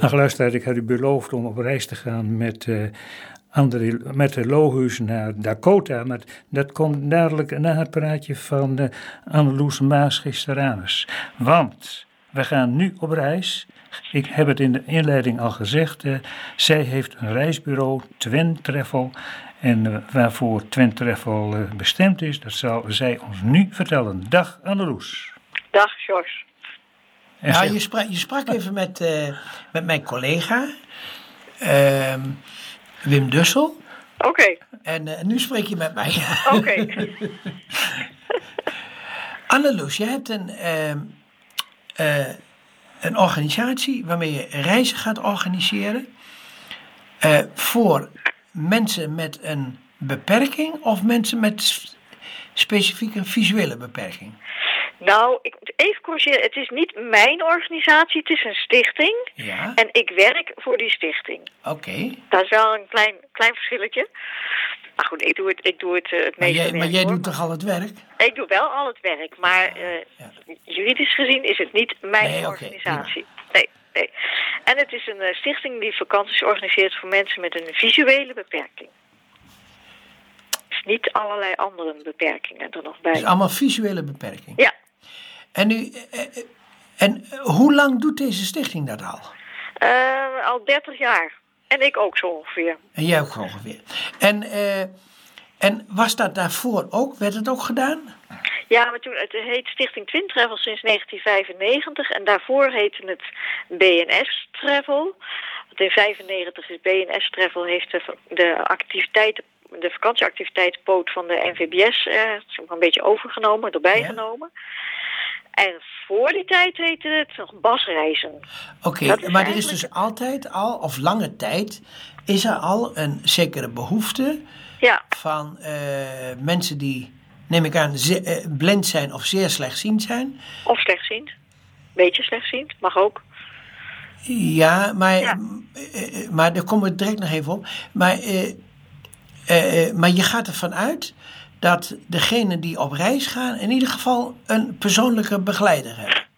Ach, luister, ik had u beloofd om op reis te gaan met, uh, André, met de Lohuis naar Dakota. Maar dat komt dadelijk na het praatje van uh, Anneloes Maas. Want we gaan nu op reis. Ik heb het in de inleiding al gezegd. Uh, zij heeft een reisbureau, Twin Travel. En waarvoor Twin Travel bestemd is, dat zal zij ons nu vertellen. Dag Anneloes. Dag George. Ja, je sprak, je sprak even met, uh, met mijn collega uh, Wim Dussel. Oké. Okay. En uh, nu spreek je met mij. Oké. Okay. Anneloes, je hebt een, uh, een organisatie waarmee je reizen gaat organiseren voor mensen met een beperking of mensen met specifiek een visuele beperking? Nou, ik moet even corrigeren. Het is niet mijn organisatie, het is een stichting. Ja. En ik werk voor die stichting. Oké. Okay. Dat is wel een klein, klein verschilletje. Maar goed, ik doe het, ik doe het, uh, het maar meeste jij, Maar jij doet toch al het werk? Ik doe wel al het werk, maar uh, ja. juridisch gezien is het niet mijn nee, organisatie. Okay, nee, nee. En het is een uh, stichting die vakanties organiseert voor mensen met een visuele beperking. Dus niet allerlei andere beperkingen er nog bij. Dus allemaal visuele beperkingen? Ja. En, nu, en hoe lang doet deze stichting dat al? Uh, al 30 jaar. En ik ook zo ongeveer. En jij ook ongeveer. En, uh, en was dat daarvoor ook? Werd het ook gedaan? Ja, maar toen, het heet Stichting Twin Travel sinds 1995. En daarvoor heette het BNS Travel. Want in 1995 is BNS Travel heeft de, de activiteiten de vakantieactiviteitspoot van de NVBS eh, een beetje overgenomen, erbij Ja. genomen. En voor die tijd heette het nog basreizen. Oké, maar er is dus altijd al, of lange tijd, is er al een zekere behoefte Ja, van eh, mensen die, neem ik aan, ze- eh, blind zijn of zeer slechtziend zijn. of slechtziend. Beetje slechtziend, mag ook. Ja, maar, Ja. eh, maar daar komen we direct nog even op. Maar, maar je gaat ervan uit dat degenen die op reis gaan in ieder geval een persoonlijke begeleider hebben.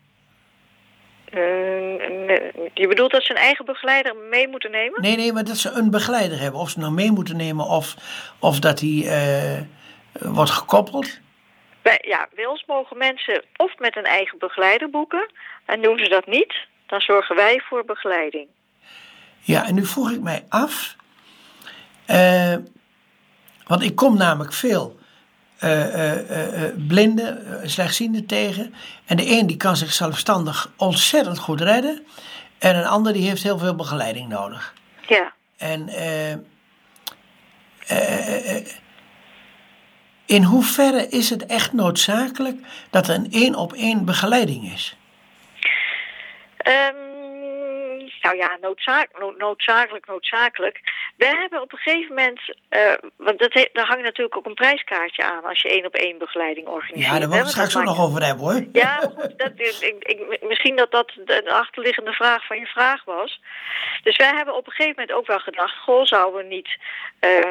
Eh, nee, je bedoelt dat ze een eigen begeleider mee moeten nemen? Nee, nee, maar dat ze een begeleider hebben. Of ze nou mee moeten nemen of, of dat die eh, wordt gekoppeld. Bij, ja, bij ons mogen mensen of met een eigen begeleider boeken. En doen ze dat niet, dan zorgen wij voor begeleiding. Ja, en nu vroeg ik mij af. eh, want ik kom namelijk veel blinden, eh, slechtzienden tegen. En de een die kan zich zelfstandig ontzettend goed redden. En een ander die heeft heel veel begeleiding nodig. Ja. En eh, eh, eh, in hoeverre is het echt noodzakelijk dat er een één op één begeleiding is? Ehm, nou ja, noodzaak, no- noodzakelijk, noodzakelijk. We hebben op een gegeven moment, eh, want dat he- daar hangt natuurlijk ook een prijskaartje aan als je één op één begeleiding organiseert. Ja, daar ik want straks ook nog over hebben hoor. Ja, goed, dat, ik, ik, misschien dat dat de, de achterliggende vraag van je vraag was. Dus wij hebben op een gegeven moment ook wel gedacht... goh, zouden we niet eh,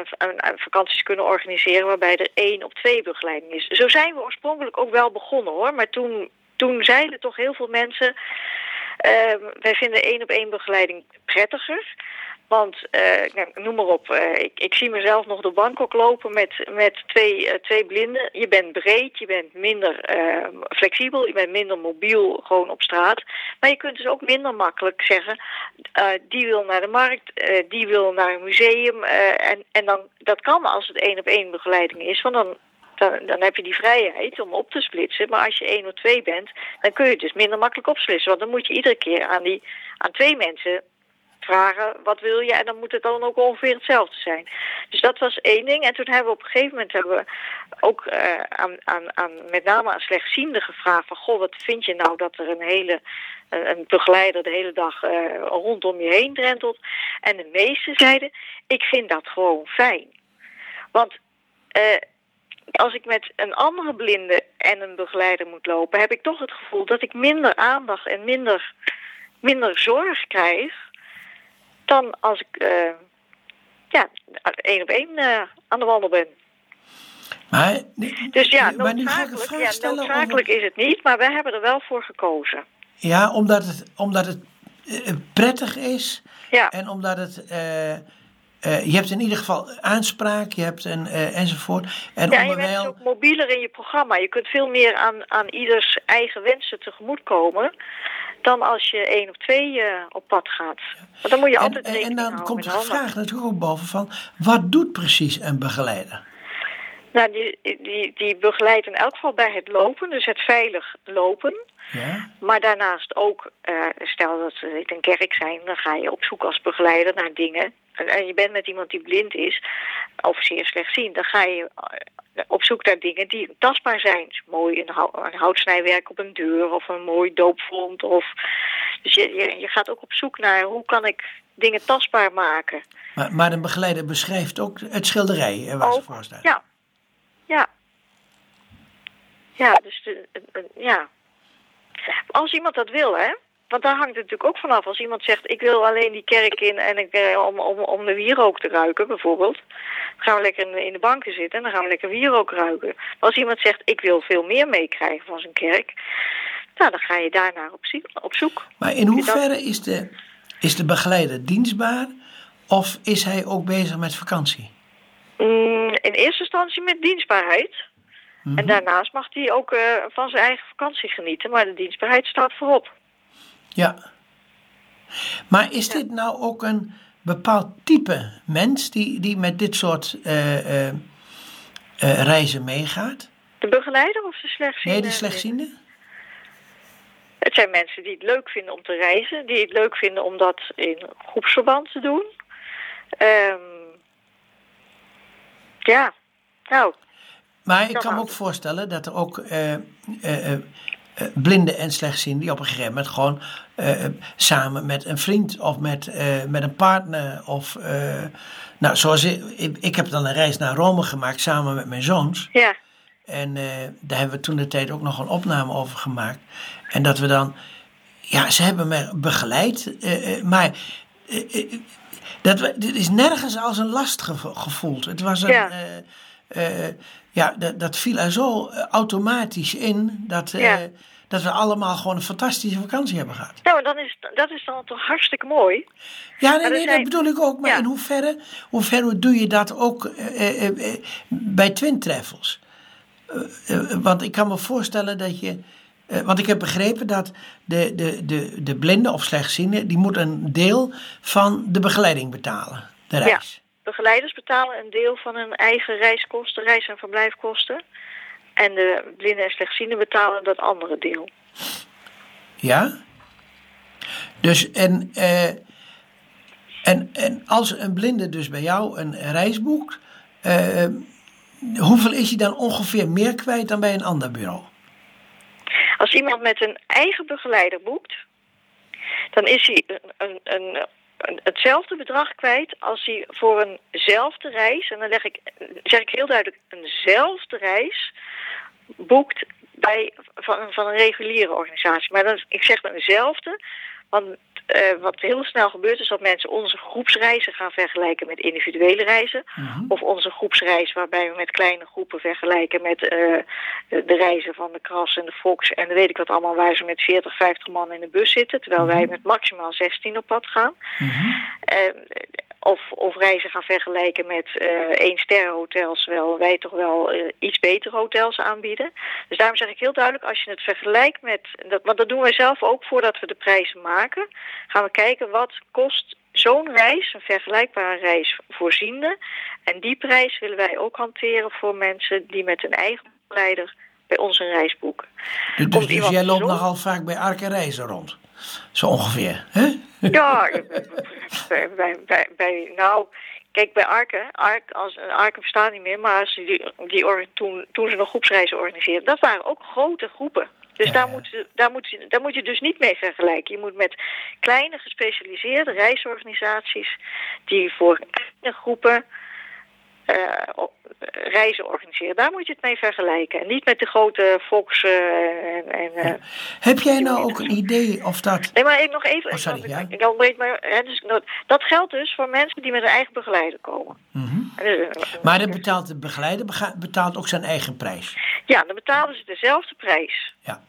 vakanties kunnen organiseren... waarbij er één op twee begeleiding is. Zo zijn we oorspronkelijk ook wel begonnen, hoor. Maar toen, toen zeiden toch heel veel mensen... eh, wij vinden één op één begeleiding prettiger... Want, eh, nou, noem maar op, eh, ik, ik zie mezelf nog door Bangkok lopen met, met twee, eh, twee blinden. Je bent breed, je bent minder eh, flexibel, je bent minder mobiel gewoon op straat. Maar je kunt dus ook minder makkelijk zeggen, die wil naar de markt, die wil naar een museum. en en dan, dat kan als het één op één begeleiding is, want dan, dan, heb je die vrijheid om op te splitsen. Maar als je één of twee bent, dan kun je het dus minder makkelijk opsplitsen. Want dan moet je iedere keer aan, die, aan twee mensen vragen wat wil je en dan moet het dan ook ongeveer hetzelfde zijn. Dus dat was één ding. En toen hebben we op een gegeven moment hebben we ook eh, aan, aan, aan met name aan slechtzienden gevraagd van goh, wat vind je nou dat er een hele een, een begeleider de hele dag eh, rondom je heen drentelt. En de meesten zeiden, ik vind dat gewoon fijn. Want eh, als ik met een andere blinde en een begeleider moet lopen, heb ik toch het gevoel dat ik minder aandacht en minder, minder zorg krijg dan als ik eh, ja, één op één eh, aan de wandel ben. Maar, Dus ja, noodzakelijk, ja, noodzakelijk is het niet, maar wij hebben er wel voor gekozen. Ja, omdat het, omdat het eh, prettig is. Ja. En omdat het. Eh, je hebt in ieder geval aanspraak, je hebt een eh, enzovoort. En Ja, je bent ook mobieler in je programma. Je kunt veel meer aan, aan ieders eigen wensen tegemoetkomen... dan als je één of twee eh, op pad gaat. Want dan moet je En, altijd en, en dan komt de vraag natuurlijk ook boven van. Wat doet precies een begeleider? Nou, die, die, die begeleidt in elk geval bij het lopen, dus het veilig lopen. Ja? Maar daarnaast ook, eh, stel dat we in een kerk zijn, dan ga je op zoek als begeleider naar dingen. En, en je bent met iemand die blind is, of zeer slechtziend, dan ga je eh, op zoek naar dingen die tastbaar zijn. Dus mooi een, hou- een houtsnijwerk op een deur of een mooi doopvond. Of, dus je, je, je gaat ook op zoek naar hoe kan ik dingen tastbaar maken. Maar, maar een begeleider beschrijft ook het schilderij waar ze voor staat. Ja. Ja. Ja, dus de- ja. Als iemand dat wil, hè. Want daar hangt het natuurlijk ook vanaf. Als iemand zegt, ik wil alleen die kerk in en ik, eh, om, om, om de wierook te ruiken, bijvoorbeeld. Dan gaan we lekker in de, in de banken zitten en dan gaan we lekker wierook ruiken. Maar als iemand zegt, ik wil veel meer meekrijgen van zijn kerk. Nou, dan ga je daarnaar op, op zoek. Maar in hoeverre is de, is de begeleider dienstbaar? Of is hij ook bezig met vakantie? Mm, in eerste instantie met dienstbaarheid. Mhm. En daarnaast mag hij ook eh, van zijn eigen vakantie genieten. Maar de dienstbaarheid staat voorop. Ja. Maar is dit nou ook een bepaald type mens die, die met dit soort eh, eh, reizen meegaat? De begeleider of de slechtziende? Nee, de slechtziende? Het zijn mensen die het leuk vinden om te reizen. Die het leuk vinden om dat in groepsverband te doen. Ehm, ja, nou, Maar ik kan me ook voorstellen dat er ook eh, blinden en slechtzienden die op een gegeven moment gewoon samen met een vriend of met, met een partner of nou zoals ik, ik, ik heb dan een reis naar Rome gemaakt samen met mijn zoons ja. en daar hebben we toen de tijd ook nog een opname over gemaakt en dat we dan ja ze hebben me begeleid maar dat we, dit is nergens als een last gevo- gevoeld het was een Ja. Ja, dat, dat viel er zo eh, automatisch in dat, eh, Ja. dat we allemaal gewoon een fantastische vakantie hebben gehad. Nou, dan is, dat is dan toch hartstikke mooi. Ja, nee, Maar nee, zijn- dat bedoel ik ook. Maar Ja. in hoeverre, hoeverre doe je dat ook eh, bij Twin Travels? Want ik kan me voorstellen dat je... want ik heb begrepen dat de, de, de, de blinde of slechtziende... die moet een deel van de begeleiding betalen, de reis. Begeleiders betalen een deel van hun eigen reiskosten, reis- en verblijfkosten. En de blinden en slechtzienden betalen dat andere deel. Ja? Dus en, eh, en, en als een blinde dus bij jou een reis boekt, eh, hoeveel is hij dan ongeveer meer kwijt dan bij een ander bureau? Als iemand met een eigen begeleider boekt, dan is hij een, een, een, een- hetzelfde bedrag kwijt als hij voor eenzelfde reis, en dan leg ik, zeg ik heel duidelijk, eenzelfde reis boekt bij, van, van een reguliere organisatie. Maar dan, ik zeg dan eenzelfde, want eh, wat heel snel gebeurt is dat mensen onze groepsreizen gaan vergelijken met individuele reizen. Of onze groepsreis waarbij we met kleine groepen vergelijken met eh, de, reizen van de Kras en de Fox. En dan weet ik wat allemaal waar ze met 40, 50 man in de bus zitten. Terwijl wij met maximaal 16 op pad gaan. Eh, of, of reizen gaan vergelijken met eh één sterren hotels, terwijl wij toch wel eh, iets betere hotels aanbieden. Dus daarom zeg ik heel duidelijk, als je het vergelijkt met, dat, want dat doen wij zelf ook voordat we de prijzen maken, gaan we kijken wat kost zo'n reis, een vergelijkbare reis voorziende. En die prijs willen wij ook hanteren voor mensen die met een eigen begeleider bij ons een reis boeken. Dus, dus iemand jij loopt nogal vaak bij Ark en Reizen rond. Zo ongeveer. Hè? Ja, bij, bij, bij, nou, kijk, bij Arken, Ark, als, Arken bestaat niet meer, maar als die, die, toen, toen ze nog groepsreizen organiseerden, dat waren ook grote groepen. Dus Ja, daar, ja. Moet, je- daar, moet, je- daar moet je dus niet mee vergelijken. Je moet met kleine gespecialiseerde reisorganisaties die voor kleine groepen eh, reizen organiseren. Daar moet je het mee vergelijken. En niet met de grote Fox en... en eh, Heb jij nou ook een idee of dat... Nee, maar ik nog even. Oh, sorry, ik, ja. ik, ik ontbreek maar, hè, dus, dat, geldt dus voor mensen die met een eigen begeleider komen. En dus, eh, Maar dan betaalt de begeleider betaalt ook zijn eigen prijs. Ja, dan betalen ze dezelfde prijs. Ja.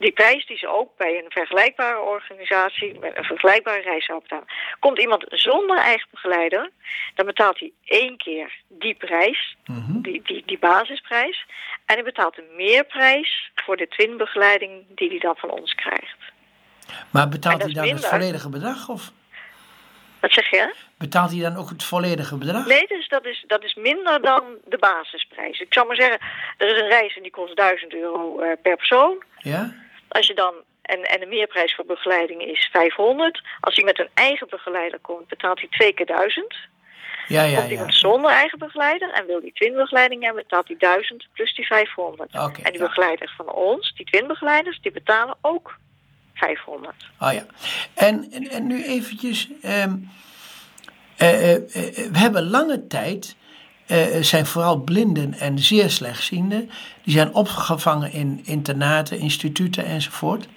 Die prijs die ze ook bij een vergelijkbare organisatie met een vergelijkbare reis zou betalen. Komt iemand zonder eigen begeleider, dan betaalt hij één keer die prijs, Mhm. die, die, die basisprijs. En hij betaalt een meerprijs voor de twinbegeleiding die hij dan van ons krijgt. Maar betaalt hij dan het volledige bedrag? Of Wat zeg je? betaalt hij dan ook het volledige bedrag? Nee, dus dat is, dat is minder dan de basisprijs. Ik zou maar zeggen, er is een reis en die kost 1000 euro eh, per persoon. Ja? Als je dan, en, en de meerprijs voor begeleiding is 500. Als hij met een eigen begeleider komt, betaalt hij twee keer 1000. Ja, ja, Komt ja. iemand zonder eigen begeleider en wil die twinbegeleiding hebben, betaalt hij 1000 plus die 500. Oké, en die ja. begeleiders van ons, die twinbegeleiders, die betalen ook 500. Oh ja. En, en, en nu eventjes. ehm, eh, eh, eh, we hebben lange tijd. Eh, zijn vooral blinden en zeer slechtzienden. Die zijn opgevangen in internaten, instituten enzovoort.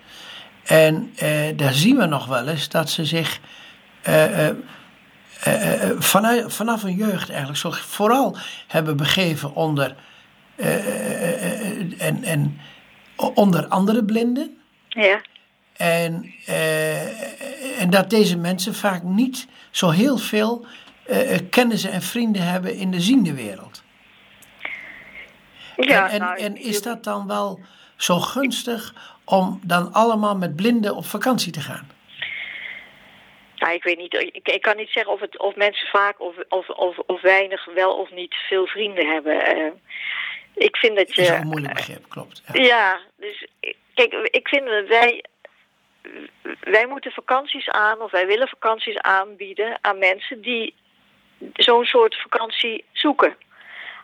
En eh, daar zien we nog wel eens dat ze zich. eh, vanuit, vanaf hun jeugd eigenlijk zo vooral hebben begeven onder. en, en onder andere blinden. Ja. En, en dat deze mensen vaak niet zo heel veel eh, kennissen en vrienden hebben in de ziende wereld. Ja, en, en, nou, en is dat dan wel zo gunstig om dan allemaal met blinden op vakantie te gaan? Nou, ik weet niet. Ik, ik kan niet zeggen of, het, of mensen vaak of, of, of, of weinig wel of niet veel vrienden hebben. Eh, ik vind dat Dat is je. een moeilijk begrip, klopt. Ja. Ja, dus kijk, ik vind dat wij. Wij moeten vakanties aan, of wij willen vakanties aanbieden aan mensen die zo'n soort vakantie zoeken.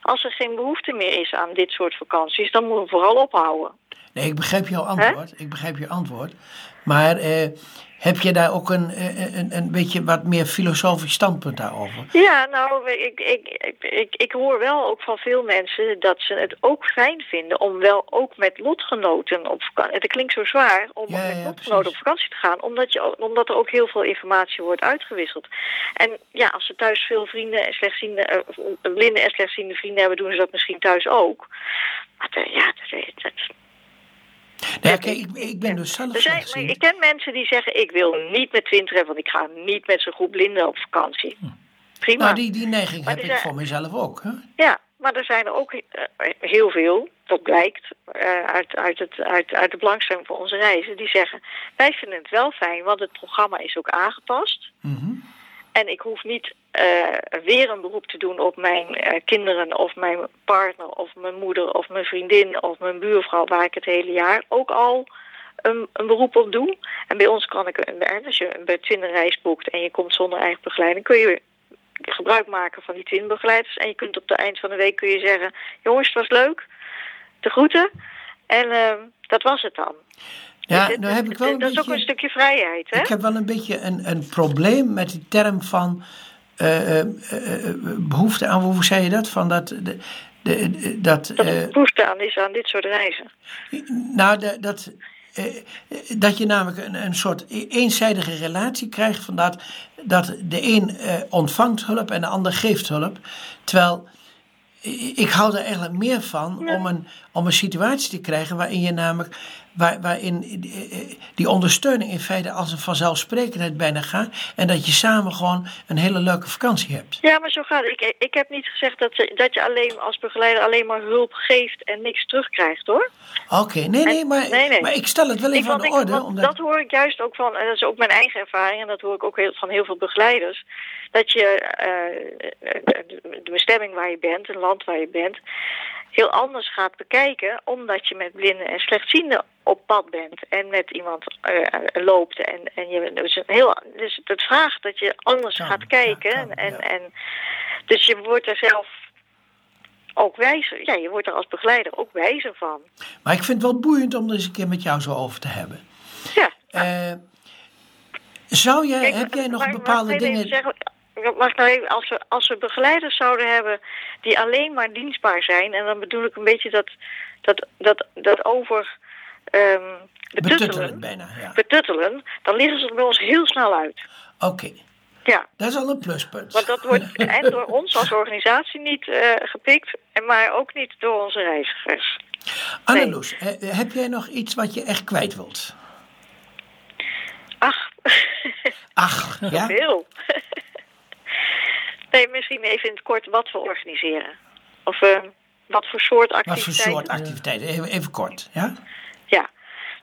Als er geen behoefte meer is aan dit soort vakanties, dan moeten we vooral ophouden. Nee, ik begrijp jouw antwoord. Ik begrijp je antwoord. Maar eh, heb je daar ook een, eh, een, een beetje wat meer filosofisch standpunt daarover? Ja, nou, ik, ik, ik, ik, ik hoor wel ook van veel mensen dat ze het ook fijn vinden om wel ook met lotgenoten op vakantie. Het klinkt zo zwaar om Ja, met ja, lotgenoten precies. op vakantie te gaan, omdat, je, omdat er ook heel veel informatie wordt uitgewisseld. En ja, als ze thuis veel vrienden en slechtziende, eh, blinde en slechtziende vrienden hebben, doen ze dat misschien thuis ook. Maar eh, ja, dat, dat, Nee, kijk, ik, ik ben dus zelf er zijn, maar ik ken mensen die zeggen: Ik wil niet met Twin treffen, want ik ga niet met zo'n groep blinden op vakantie. Prima. Nou, die, die neiging Maar heb ik zijn- voor mezelf ook. Hè? Ja, maar er zijn er ook eh, heel veel, dat blijkt eh, uit, uit, het, uit, uit de belangstelling voor onze reizen, die zeggen: Wij vinden het wel fijn, want het programma is ook aangepast. Mhm. En ik hoef niet eh, weer een beroep te doen op mijn eh, kinderen of mijn partner of mijn moeder of mijn vriendin of mijn buurvrouw, waar ik het hele jaar ook al een, een beroep op doe. En bij ons kan ik, eh, als je een reis boekt en je komt zonder eigen begeleiding, kun je gebruik maken van die Twin-begeleiders. En je kunt op het eind van de week kun je zeggen, jongens, het was leuk, de groeten. En dat was het dan. Ja, Dus nou heb ik wel een dat is ook een stukje vrijheid, hè? Ik heb wel een beetje een, een probleem met die term van eh, eh, eh, behoefte aan, hoe zei je dat? Van dat, de, de, de- dat, Dat behoefte aan is aan dit soort reizen. nou, dat, dat je namelijk een, een soort e- eenzijdige relatie krijgt van dat, dat de een ontvangt hulp en de ander geeft hulp. Terwijl ik hou er eigenlijk meer van om, een, om een situatie te krijgen waarin je namelijk, waar, waarin eh, eh, die ondersteuning in feite als een vanzelfsprekendheid bijna gaat en dat je samen gewoon een hele leuke vakantie hebt. Ja, maar zo gaat het. Ik, ik heb niet gezegd dat, ze, dat je alleen als begeleider alleen maar hulp geeft en niks terugkrijgt, hoor. Oké, nee, nee, maar, nee, nee. maar ik stel het wel even aan de orde. omdat, Dat hoor ik juist ook van, en dat is ook mijn eigen ervaring, en dat hoor ik ook heel, van heel veel begeleiders. Dat je eh, de bestemming waar je bent, een land waar je bent, heel anders gaat bekijken, omdat je met blinden en slechtzienden op pad bent en met iemand eh, loopt. En, en je, dus, heel, dus het vraagt dat je anders Kan, gaat ja, kijken. kan, en, ja. en, dus je wordt er zelf ook wijzer. Ja, je wordt er als begeleider ook wijzer van. maar ik vind het wel boeiend om er eens een keer met jou zo over te hebben. Ja. Eh, zou jij, Kijk, heb jij nog bepaalde dingen... Zeggen, mag nou even, als, we, als we begeleiders zouden hebben die alleen maar dienstbaar zijn, en dan bedoel ik een beetje dat, dat, dat, dat over ehm Betuttelen betuttelen, bijna, ja. betuttelen, dan liggen ze er bij ons heel snel uit. Oké, Ja, dat is al een pluspunt. want dat wordt en door ons als organisatie niet eh, gepikt, en maar ook niet door onze reizigers. Anneloes, eh, heb jij nog iets wat je echt kwijt wilt? Ach, Ach, ja? veel. Nee, misschien even in het kort wat we organiseren. Of eh, wat voor soort Wat activiteiten. voor soort activiteiten? Even, even kort, ja? Ja,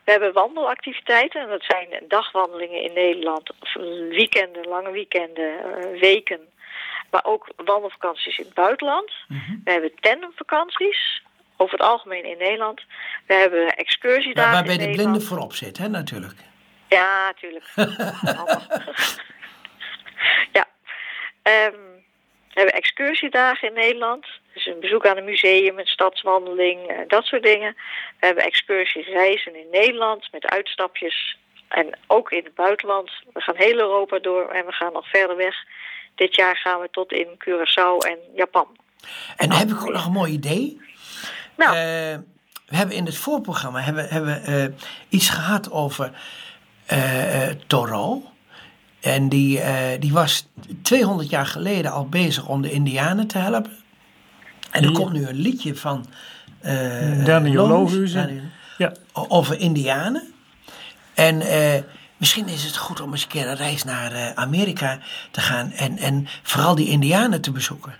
we hebben wandelactiviteiten. En dat zijn dagwandelingen in Nederland. Of weekenden, lange weekenden, eh, weken. Maar ook wandelvakanties in het buitenland. We hebben tandemvakanties. Over het algemeen in Nederland. We hebben excursiedagen waarbij in de Nederland. blinde voorop zit, hè, natuurlijk. Ja, tuurlijk. Allemaal. ja. Ehm, we hebben excursiedagen in Nederland. Dus een bezoek aan een museum, een stadswandeling, eh, dat soort dingen. We hebben excursiereizen in Nederland met uitstapjes. En ook in het buitenland. We gaan heel Europa door en we gaan nog verder weg. Dit jaar gaan we tot in Curaçao en Japan. En dan heb ik ook nog een mooi idee. Nou, Eh, we hebben in het voorprogramma hebben, hebben, eh, iets gehad over eh, Thoreau. En die, eh, die was 200 jaar geleden al bezig om de Indianen te helpen. En er komt nu een liedje van eh, Daniel Lohuizen. Ja, over Indianen. En eh, misschien is het goed om eens een keer een reis naar Amerika te gaan. En, en vooral die Indianen te bezoeken.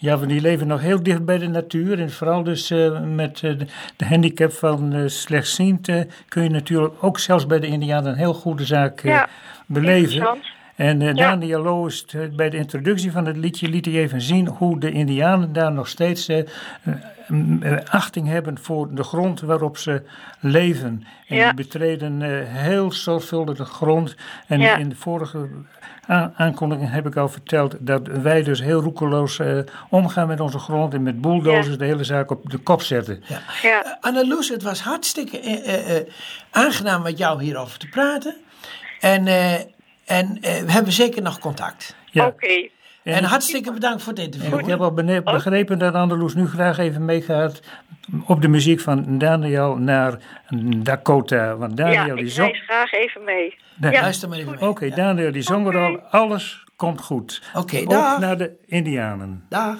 Ja. Want die leven nog heel dicht bij de natuur. En vooral dus eh, met eh, de, handicap van eh, slechtziend kun je natuurlijk ook zelfs bij de Indianen een heel goede zaak Ja, beleven. En Ja. Daniel Loos, eh, bij de introductie van het liedje, liet hij even zien hoe de Indianen daar nog steeds eh, achting hebben voor de grond waarop ze leven. En Ja. die betreden eh, heel zorgvuldig de grond. En Ja. in de vorige aankondiging heb ik al verteld dat wij dus heel roekeloos eh, omgaan met onze grond en met bulldozers Ja. de hele zaak op de kop zetten. Ja. Ja. Anneloes, het was hartstikke eh, eh, eh, aangenaam met jou hierover te praten. En, eh, en eh, we hebben zeker nog contact. Ja. Oké. En, hartstikke bedankt voor het interview. En ik heb al bene- begrepen dat Andeloes nu graag even meegaat op de muziek van Daniel naar Dakota. Want Daniel Ja, die ik zong... graag even mee. Da- Ja. Luister maar even mee. Oké, Daniel die zong er al. Alles komt goed. Oké, Op dag. naar de Indianen. Dag.